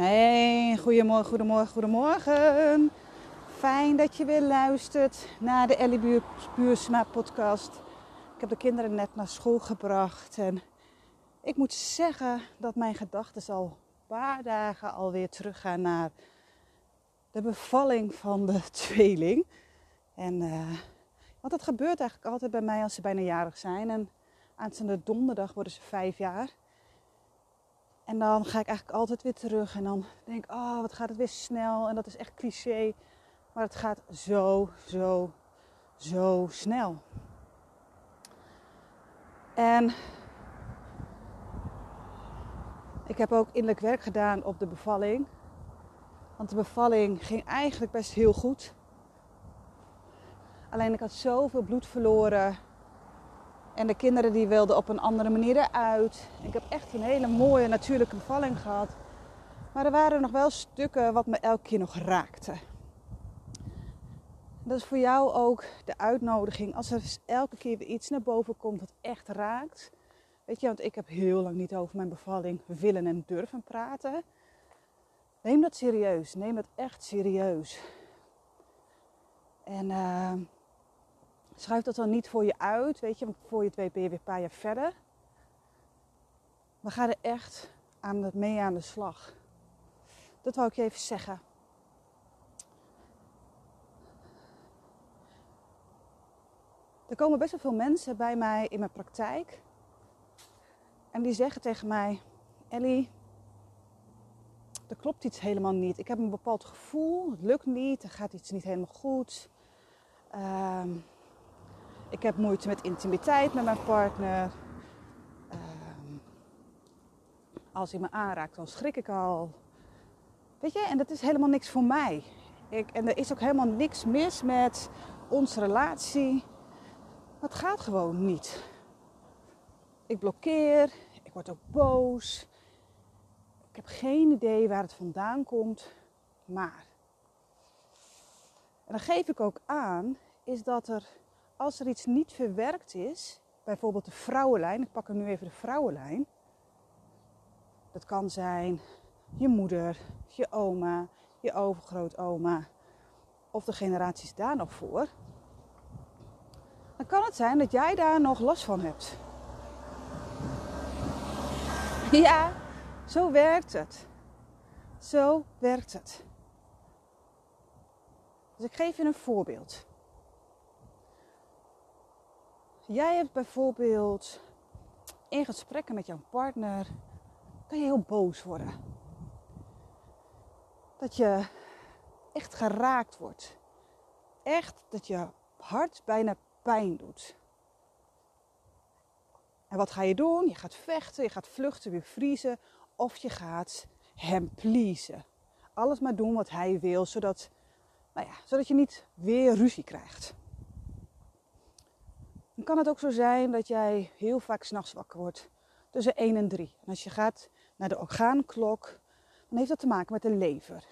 Hey, goedemorgen, goedemorgen, goedemorgen. Fijn dat je weer luistert naar de Ellie Buursma podcast. Ik heb de kinderen net naar school gebracht en ik moet zeggen dat mijn gedachten al een paar dagen alweer teruggaan naar de bevalling van de tweeling. En, uh, want dat gebeurt eigenlijk altijd bij mij als ze bijna jarig zijn. En aanstaande donderdag worden ze vijf jaar. En dan ga ik eigenlijk altijd weer terug. En dan denk ik, oh, wat gaat het weer snel. En dat is echt cliché. Maar het gaat zo, zo, zo snel. En ik heb ook innerlijk werk gedaan op de bevalling. Want de bevalling ging eigenlijk best heel goed. Alleen ik had zoveel bloed verloren. En de kinderen die wilden op een andere manier eruit. Ik heb echt een hele mooie natuurlijke bevalling gehad. Maar er waren nog wel stukken wat me elke keer nog raakte. Dat is voor jou ook de uitnodiging. Als er elke keer weer iets naar boven komt wat echt raakt. Weet je, want ik heb heel lang niet over mijn bevalling willen en durven praten. Neem dat serieus. Neem dat echt serieus. En uh, Schrijf dat dan niet voor je uit, weet je, want voor je twee ben je weer een paar jaar verder. Maar ga er echt aan het mee aan de slag. Dat wou ik je even zeggen. Er komen best wel veel mensen bij mij in mijn praktijk. En die zeggen tegen mij: Ellie, er klopt iets helemaal niet. Ik heb een bepaald gevoel, het lukt niet, er gaat iets niet helemaal goed. Uh, ik heb moeite met intimiteit met mijn partner. Uh, als hij me aanraakt, dan schrik ik al. Weet je, en dat is helemaal niks voor mij. Ik, en er is ook helemaal niks mis met onze relatie. het gaat gewoon niet. Ik blokkeer, ik word ook boos. Ik heb geen idee waar het vandaan komt, maar. En dan geef ik ook aan, is dat er als er iets niet verwerkt is, bijvoorbeeld de vrouwenlijn, ik pak er nu even de vrouwenlijn. Dat kan zijn je moeder, je oma, je overgrootoma of de generaties daar nog voor. Dan kan het zijn dat jij daar nog last van hebt. Ja, zo werkt het. Zo werkt het. Dus ik geef je een voorbeeld. Jij hebt bijvoorbeeld in gesprekken met jouw partner, kan je heel boos worden. Dat je echt geraakt wordt. Echt dat je hart bijna pijn doet. En wat ga je doen? Je gaat vechten, je gaat vluchten, weer vriezen. Of je gaat hem pleasen. Alles maar doen wat hij wil, zodat, nou ja, zodat je niet weer ruzie krijgt. Dan kan het ook zo zijn dat jij heel vaak s'nachts wakker wordt tussen 1 en 3. En als je gaat naar de orgaanklok, dan heeft dat te maken met de lever.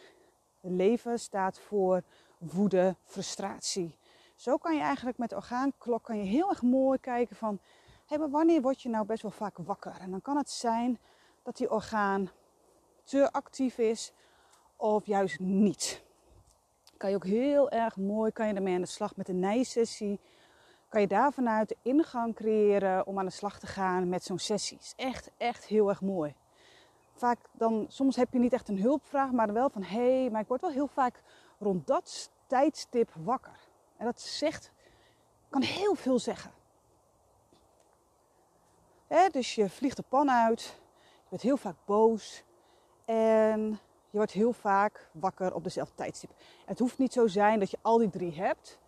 De lever staat voor woede, frustratie. Zo kan je eigenlijk met de orgaanklok kan je heel erg mooi kijken van... Hé, maar wanneer word je nou best wel vaak wakker? En dan kan het zijn dat die orgaan te actief is of juist niet. Kan je ook heel erg mooi kan je ermee aan de slag met de nijsessie kan je daar vanuit de ingang creëren om aan de slag te gaan met zo'n sessie. Is echt, echt heel erg mooi. Vaak dan, soms heb je niet echt een hulpvraag, maar wel van hé, hey, maar ik word wel heel vaak rond dat tijdstip wakker. En dat zegt, kan heel veel zeggen. dus je vliegt de pan uit, je bent heel vaak boos en je wordt heel vaak wakker op dezelfde tijdstip. Het hoeft niet zo zijn dat je al die drie hebt.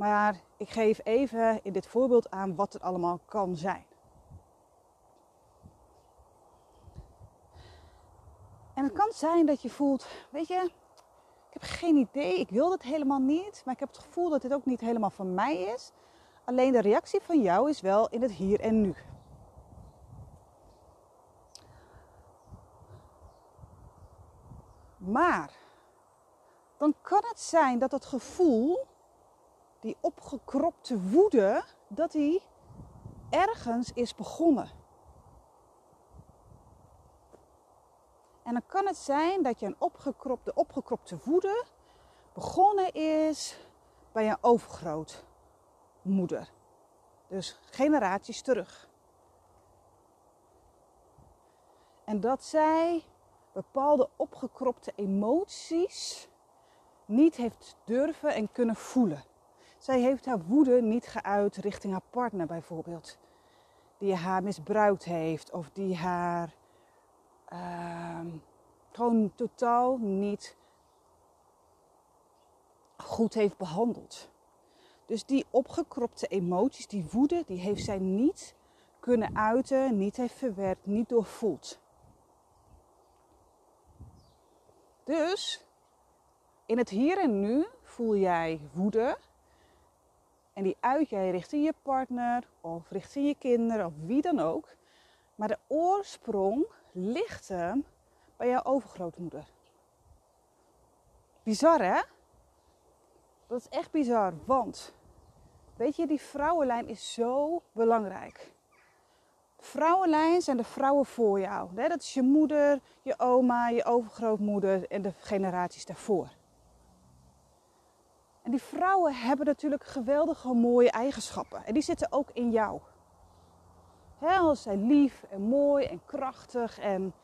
Maar ik geef even in dit voorbeeld aan wat het allemaal kan zijn. En het kan zijn dat je voelt, weet je, ik heb geen idee, ik wil het helemaal niet, maar ik heb het gevoel dat dit ook niet helemaal van mij is. Alleen de reactie van jou is wel in het hier en nu. Maar dan kan het zijn dat het gevoel die opgekropte woede, dat die ergens is begonnen. En dan kan het zijn dat je een opgekropte, opgekropte voede begonnen is bij een overgrootmoeder. Dus generaties terug. En dat zij bepaalde opgekropte emoties niet heeft durven en kunnen voelen. Zij heeft haar woede niet geuit richting haar partner bijvoorbeeld. Die haar misbruikt heeft of die haar uh, gewoon totaal niet goed heeft behandeld. Dus die opgekropte emoties, die woede, die heeft zij niet kunnen uiten, niet heeft verwerkt, niet doorvoeld. Dus in het hier en nu voel jij woede. En die uit jij richting je partner of richting je kinderen of wie dan ook. Maar de oorsprong ligt hem bij jouw overgrootmoeder. Bizar hè? Dat is echt bizar, want weet je, die vrouwenlijn is zo belangrijk. Vrouwenlijn zijn de vrouwen voor jou. Dat is je moeder, je oma, je overgrootmoeder en de generaties daarvoor. En die vrouwen hebben natuurlijk geweldige mooie eigenschappen. En die zitten ook in jou. Als zij lief en mooi en krachtig en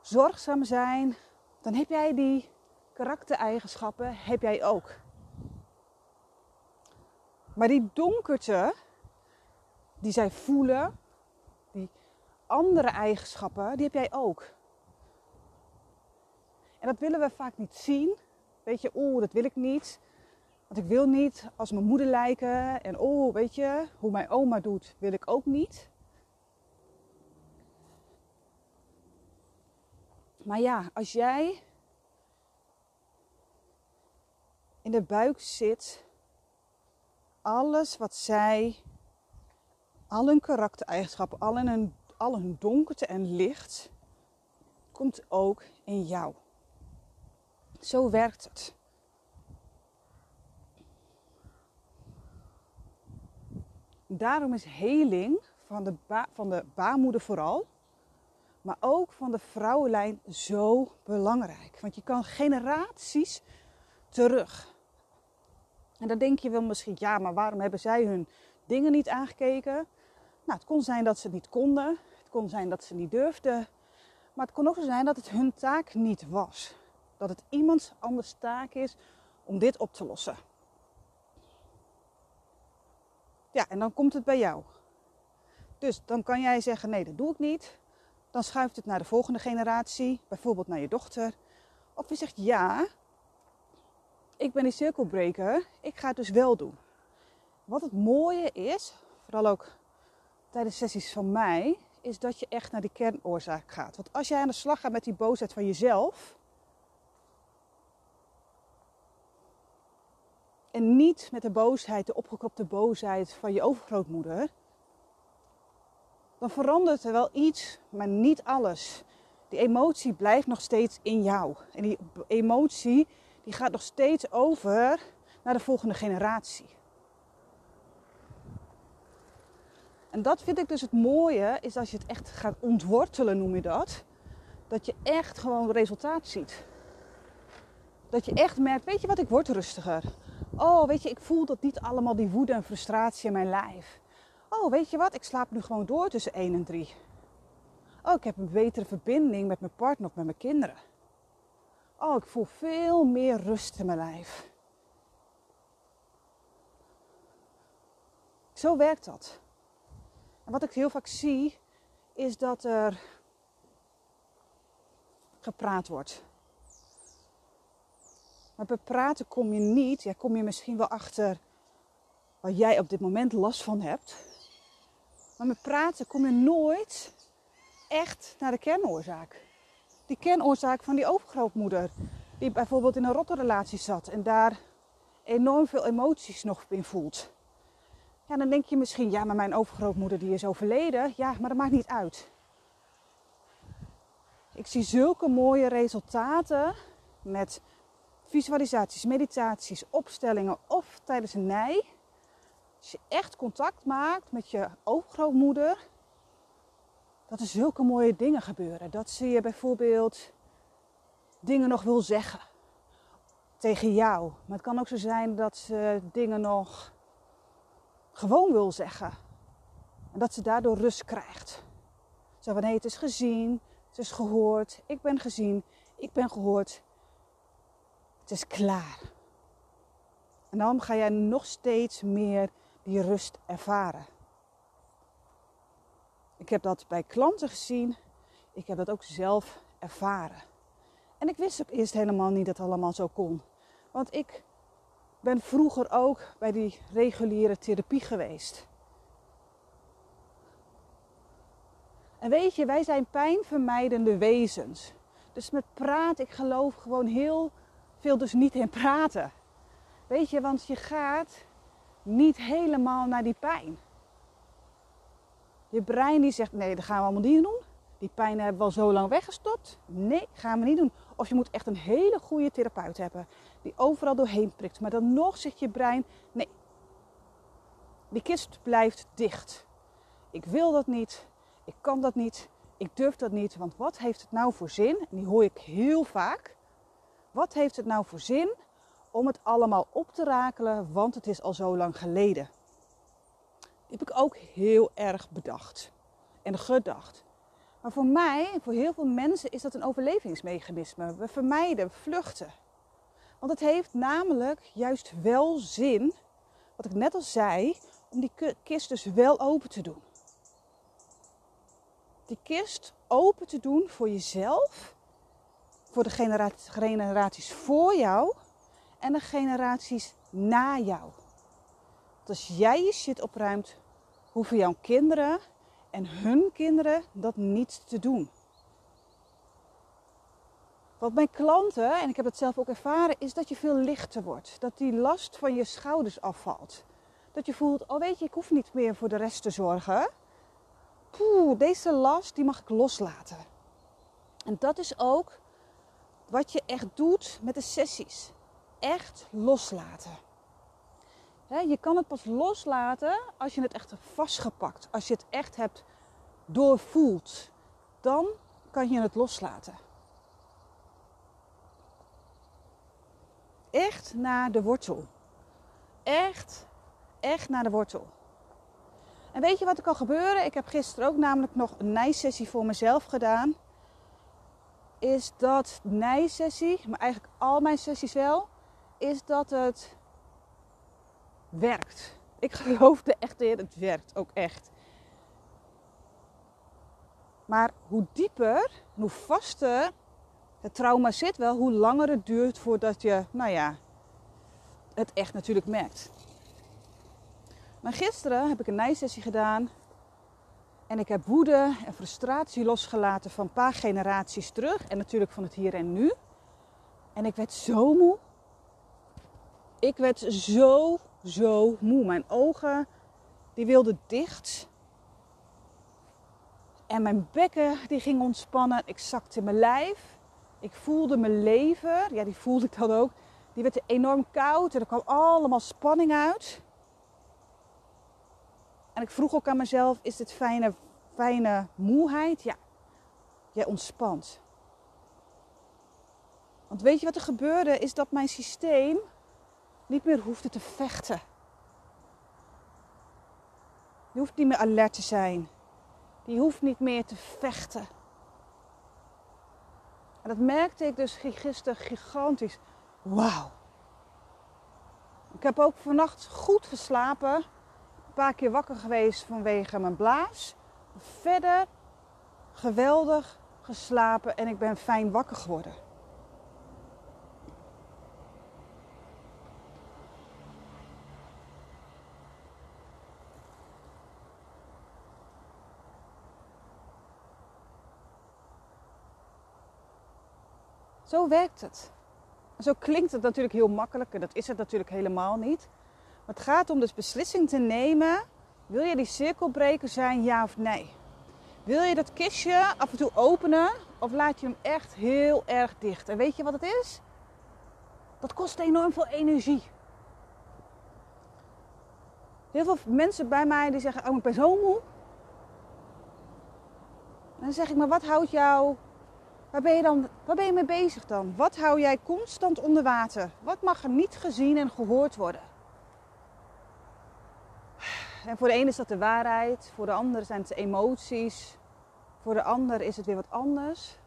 zorgzaam zijn, dan heb jij die karaktereigenschappen heb jij ook. Maar die donkerte die zij voelen, die andere eigenschappen, die heb jij ook. En dat willen we vaak niet zien. Weet je, oeh, dat wil ik niet. Want ik wil niet als mijn moeder lijken. En oh, weet je, hoe mijn oma doet, wil ik ook niet. Maar ja, als jij in de buik zit, alles wat zij, al hun karaktereigenschappen, al hun, al hun donkerte en licht, komt ook in jou. Zo werkt het. Daarom is heling van de, van de baarmoeder vooral, maar ook van de vrouwenlijn zo belangrijk. Want je kan generaties terug. En dan denk je wel misschien, ja, maar waarom hebben zij hun dingen niet aangekeken? Nou, het kon zijn dat ze het niet konden. Het kon zijn dat ze niet durfden. Maar het kon ook zijn dat het hun taak niet was. Dat het iemands anders taak is om dit op te lossen. Ja, en dan komt het bij jou. Dus dan kan jij zeggen: nee, dat doe ik niet. Dan schuift het naar de volgende generatie, bijvoorbeeld naar je dochter. Of je zegt: ja, ik ben die cirkelbreker, ik ga het dus wel doen. Wat het mooie is, vooral ook tijdens sessies van mij, is dat je echt naar die kernoorzaak gaat. Want als jij aan de slag gaat met die boosheid van jezelf, En niet met de boosheid, de opgekropte boosheid van je overgrootmoeder. Dan verandert er wel iets, maar niet alles. Die emotie blijft nog steeds in jou. En die emotie die gaat nog steeds over naar de volgende generatie. En dat vind ik dus het mooie, is als je het echt gaat ontwortelen, noem je dat. Dat je echt gewoon resultaat ziet. Dat je echt merkt, weet je wat, ik word rustiger. Oh, weet je, ik voel dat niet allemaal die woede en frustratie in mijn lijf. Oh, weet je wat, ik slaap nu gewoon door tussen 1 en 3. Oh, ik heb een betere verbinding met mijn partner of met mijn kinderen. Oh, ik voel veel meer rust in mijn lijf. Zo werkt dat. En wat ik heel vaak zie, is dat er gepraat wordt. Maar bij praten kom je niet, ja, kom je misschien wel achter waar jij op dit moment last van hebt. Maar met praten kom je nooit echt naar de kernoorzaak. Die kernoorzaak van die overgrootmoeder, die bijvoorbeeld in een rotterrelatie zat en daar enorm veel emoties nog in voelt. Ja, dan denk je misschien, ja, maar mijn overgrootmoeder die is overleden. Ja, maar dat maakt niet uit. Ik zie zulke mooie resultaten met visualisaties, meditaties, opstellingen of tijdens een nij. Als je echt contact maakt met je overgrootmoeder, dat er zulke mooie dingen gebeuren. Dat ze je bijvoorbeeld dingen nog wil zeggen tegen jou. Maar het kan ook zo zijn dat ze dingen nog gewoon wil zeggen. En dat ze daardoor rust krijgt. Zo van, hé, het is gezien, het is gehoord, ik ben gezien, ik ben gehoord. Het is klaar. En dan ga jij nog steeds meer die rust ervaren. Ik heb dat bij klanten gezien. Ik heb dat ook zelf ervaren. En ik wist ook eerst helemaal niet dat het allemaal zo kon. Want ik ben vroeger ook bij die reguliere therapie geweest. En weet je, wij zijn pijnvermijdende wezens. Dus met praten, ik geloof gewoon heel veel dus niet in praten. Weet je, want je gaat niet helemaal naar die pijn. Je brein die zegt, nee, dat gaan we allemaal niet doen. Die pijn hebben we al zo lang weggestopt. Nee, gaan we niet doen. Of je moet echt een hele goede therapeut hebben. Die overal doorheen prikt. Maar dan nog zegt je brein, nee. Die kist blijft dicht. Ik wil dat niet. Ik kan dat niet. Ik durf dat niet. Want wat heeft het nou voor zin? En die hoor ik heel vaak. Wat heeft het nou voor zin om het allemaal op te rakelen? Want het is al zo lang geleden. heb ik ook heel erg bedacht. En gedacht. Maar voor mij, voor heel veel mensen, is dat een overlevingsmechanisme. We vermijden, vluchten. Want het heeft namelijk juist wel zin, wat ik net al zei, om die kist dus wel open te doen. Die kist open te doen voor jezelf, voor de generaties voor jou en de generaties na jou. Als jij je shit opruimt, hoeven jouw kinderen en hun kinderen dat niet te doen. Wat mijn klanten, en ik heb het zelf ook ervaren, is dat je veel lichter wordt. Dat die last van je schouders afvalt. Dat je voelt, oh weet je, ik hoef niet meer voor de rest te zorgen. Poeh, deze last, die mag ik loslaten. En dat is ook wat je echt doet met de sessies. Echt loslaten. je kan het pas loslaten als je het echt hebt vastgepakt. Als je het echt hebt doorvoeld. Dan kan je het loslaten. echt naar de wortel. Echt, echt naar de wortel. En weet je wat er kan gebeuren? Ik heb gisteren ook namelijk nog een nijsessie voor mezelf gedaan. Is dat nijsessie, maar eigenlijk al mijn sessies wel, is dat het werkt. Ik geloof er echt in, het werkt ook echt. Maar hoe dieper, hoe vaster het trauma zit wel, hoe langer het duurt voordat je, nou ja, het echt natuurlijk merkt. Maar gisteren heb ik een nijsessie gedaan. En ik heb woede en frustratie losgelaten van een paar generaties terug. En natuurlijk van het hier en nu. En ik werd zo moe. Ik werd zo, zo moe. Mijn ogen, die wilden dicht. En mijn bekken, die ging ontspannen. Ik zakte mijn lijf. Ik voelde mijn lever, ja die voelde ik dan ook, die werd enorm koud en er kwam allemaal spanning uit. En ik vroeg ook aan mezelf, is dit fijne, fijne moeheid? Ja, jij ontspant. Want weet je wat er gebeurde? Is dat mijn systeem niet meer hoefde te vechten. Die hoeft niet meer alert te zijn. Die hoeft niet meer te vechten. En dat merkte ik dus gisteren gigantisch. Wauw. Ik heb ook vannacht goed geslapen. Paar keer wakker geweest vanwege mijn blaas. Verder geweldig geslapen en ik ben fijn wakker geworden. Zo werkt het. zo klinkt het natuurlijk heel makkelijk en dat is het natuurlijk helemaal niet. Het gaat om dus beslissing te nemen. Wil je die cirkelbreker zijn, ja of nee? Wil je dat kistje af en toe openen of laat je hem echt heel erg dicht? En weet je wat het is? Dat kost enorm veel energie. Heel veel mensen bij mij die zeggen, oh ik ben zo moe. Dan zeg ik, maar wat houdt jou, waar ben je dan, waar ben je mee bezig dan? Wat hou jij constant onder water? Wat mag er niet gezien en gehoord worden? En voor de ene is dat de waarheid, voor de ander zijn het emoties, voor de ander is het weer wat anders.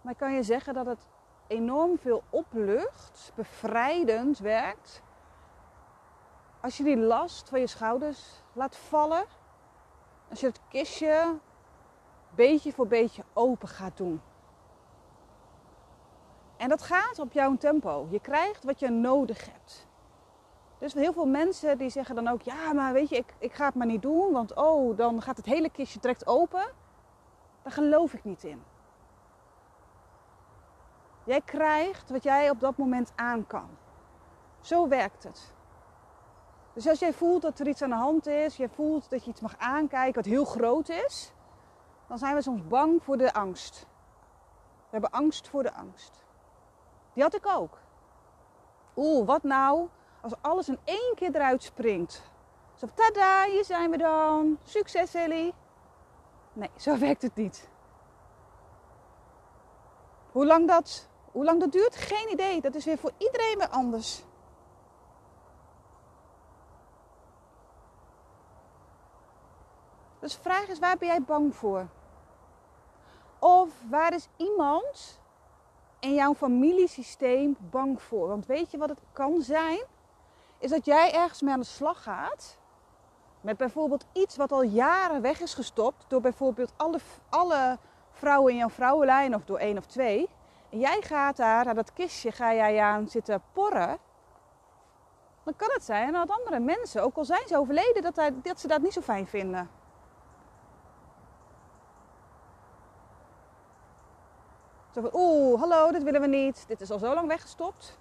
Maar ik kan je zeggen dat het enorm veel oplucht, bevrijdend werkt. Als je die last van je schouders laat vallen. Als je het kistje beetje voor beetje open gaat doen. En dat gaat op jouw tempo. Je krijgt wat je nodig hebt. Dus heel veel mensen die zeggen dan ook, ja, maar weet je, ik, ik ga het maar niet doen, want oh, dan gaat het hele kistje direct open. Daar geloof ik niet in. Jij krijgt wat jij op dat moment aan kan. Zo werkt het. Dus als jij voelt dat er iets aan de hand is, jij voelt dat je iets mag aankijken wat heel groot is, dan zijn we soms bang voor de angst. We hebben angst voor de angst. Die had ik ook. Oeh, wat nou als alles in één keer eruit springt? Zo, tada, hier zijn we dan. Succes, Ellie. Nee, zo werkt het niet. Hoe lang dat, hoe lang dat duurt? Geen idee. Dat is weer voor iedereen weer anders. Dus de vraag is, waar ben jij bang voor? Of waar is iemand in jouw familiesysteem bang voor? Want weet je wat het kan zijn? Is dat jij ergens mee aan de slag gaat. Met bijvoorbeeld iets wat al jaren weg is gestopt. Door bijvoorbeeld alle, alle vrouwen in jouw vrouwenlijn of door één of twee. En jij gaat daar, naar dat kistje, ga jij aan zitten porren. Dan kan het zijn dat andere mensen, ook al zijn ze overleden, dat, dat ze dat niet zo fijn vinden. Zo van, oeh, hallo, dit willen we niet. Dit is al zo lang weggestopt.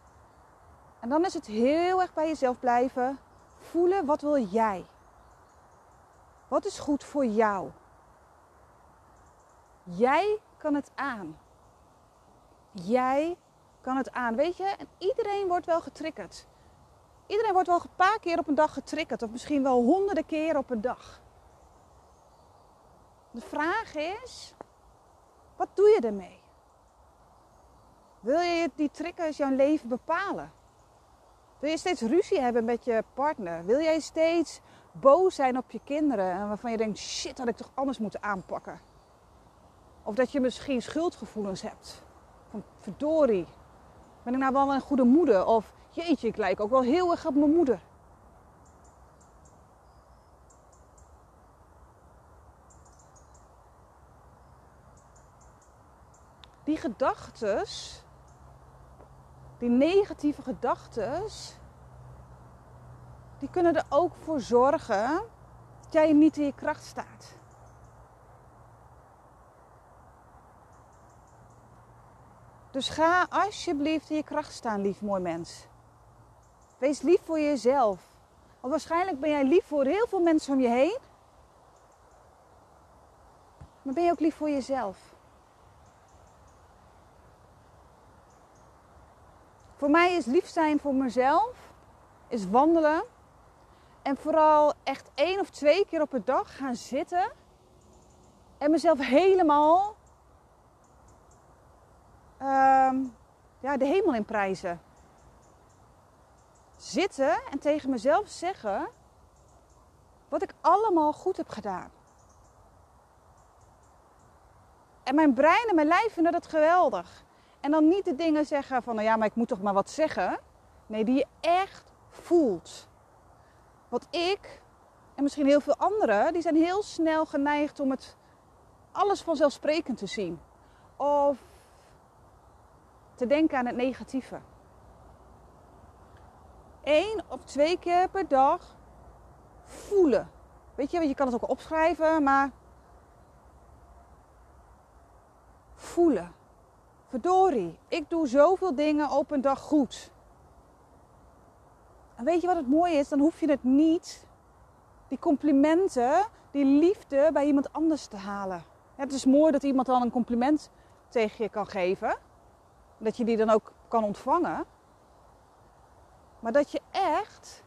En dan is het heel erg bij jezelf blijven. Voelen, wat wil jij? Wat is goed voor jou? Jij kan het aan. Jij kan het aan. Weet je, en iedereen wordt wel getriggerd. Iedereen wordt wel een paar keer op een dag getriggerd. Of misschien wel honderden keer op een dag. De vraag is, wat doe je ermee? Wil je die triggers jouw leven bepalen? Wil je steeds ruzie hebben met je partner? Wil jij steeds boos zijn op je kinderen en waarvan je denkt: shit, had ik toch anders moeten aanpakken? Of dat je misschien schuldgevoelens hebt. Van verdorie, ben ik nou wel een goede moeder? Of jeetje, ik lijk ook wel heel erg op mijn moeder. Die gedachtes die negatieve gedachten, die kunnen er ook voor zorgen dat jij niet in je kracht staat. Dus ga alsjeblieft in je kracht staan, lief mooi mens. Wees lief voor jezelf. Want waarschijnlijk ben jij lief voor heel veel mensen om je heen. Maar ben je ook lief voor jezelf? Voor mij is lief zijn voor mezelf, is wandelen. En vooral echt één of twee keer op een dag gaan zitten. En mezelf helemaal ehm, ja, de hemel in prijzen. Zitten en tegen mezelf zeggen wat ik allemaal goed heb gedaan. En mijn brein en mijn lijf vinden dat geweldig. En dan niet de dingen zeggen van, nou ja, maar ik moet toch maar wat zeggen. Nee, die je echt voelt. Wat ik en misschien heel veel anderen, die zijn heel snel geneigd om het alles vanzelfsprekend te zien. Of te denken aan het negatieve. Eén of twee keer per dag voelen. Weet je, je kan het ook opschrijven, maar voelen. Verdorie, ik doe zoveel dingen op een dag goed. En weet je wat het mooie is? Dan hoef je het niet, die complimenten, die liefde bij iemand anders te halen. het is mooi dat iemand dan een compliment tegen je kan geven. Dat je die dan ook kan ontvangen. Maar dat je echt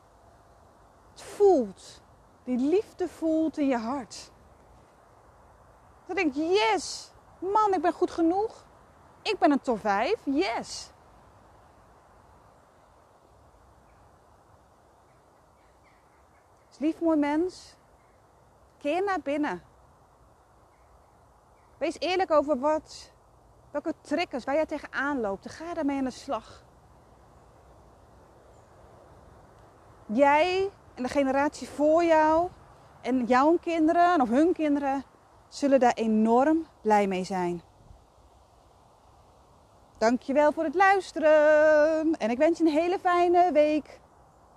het voelt. Die liefde voelt in je hart. Dan denk ik, yes, man, ik ben goed genoeg. Ik ben een top 5, yes. Dus lief mooi mens, keer naar binnen. Wees eerlijk over wat, welke triggers waar jij tegenaan loopt. ga daarmee aan de slag. Jij en de generatie voor jou en jouw kinderen of hun kinderen zullen daar enorm blij mee zijn. Dankjewel voor het luisteren en ik wens je een hele fijne week.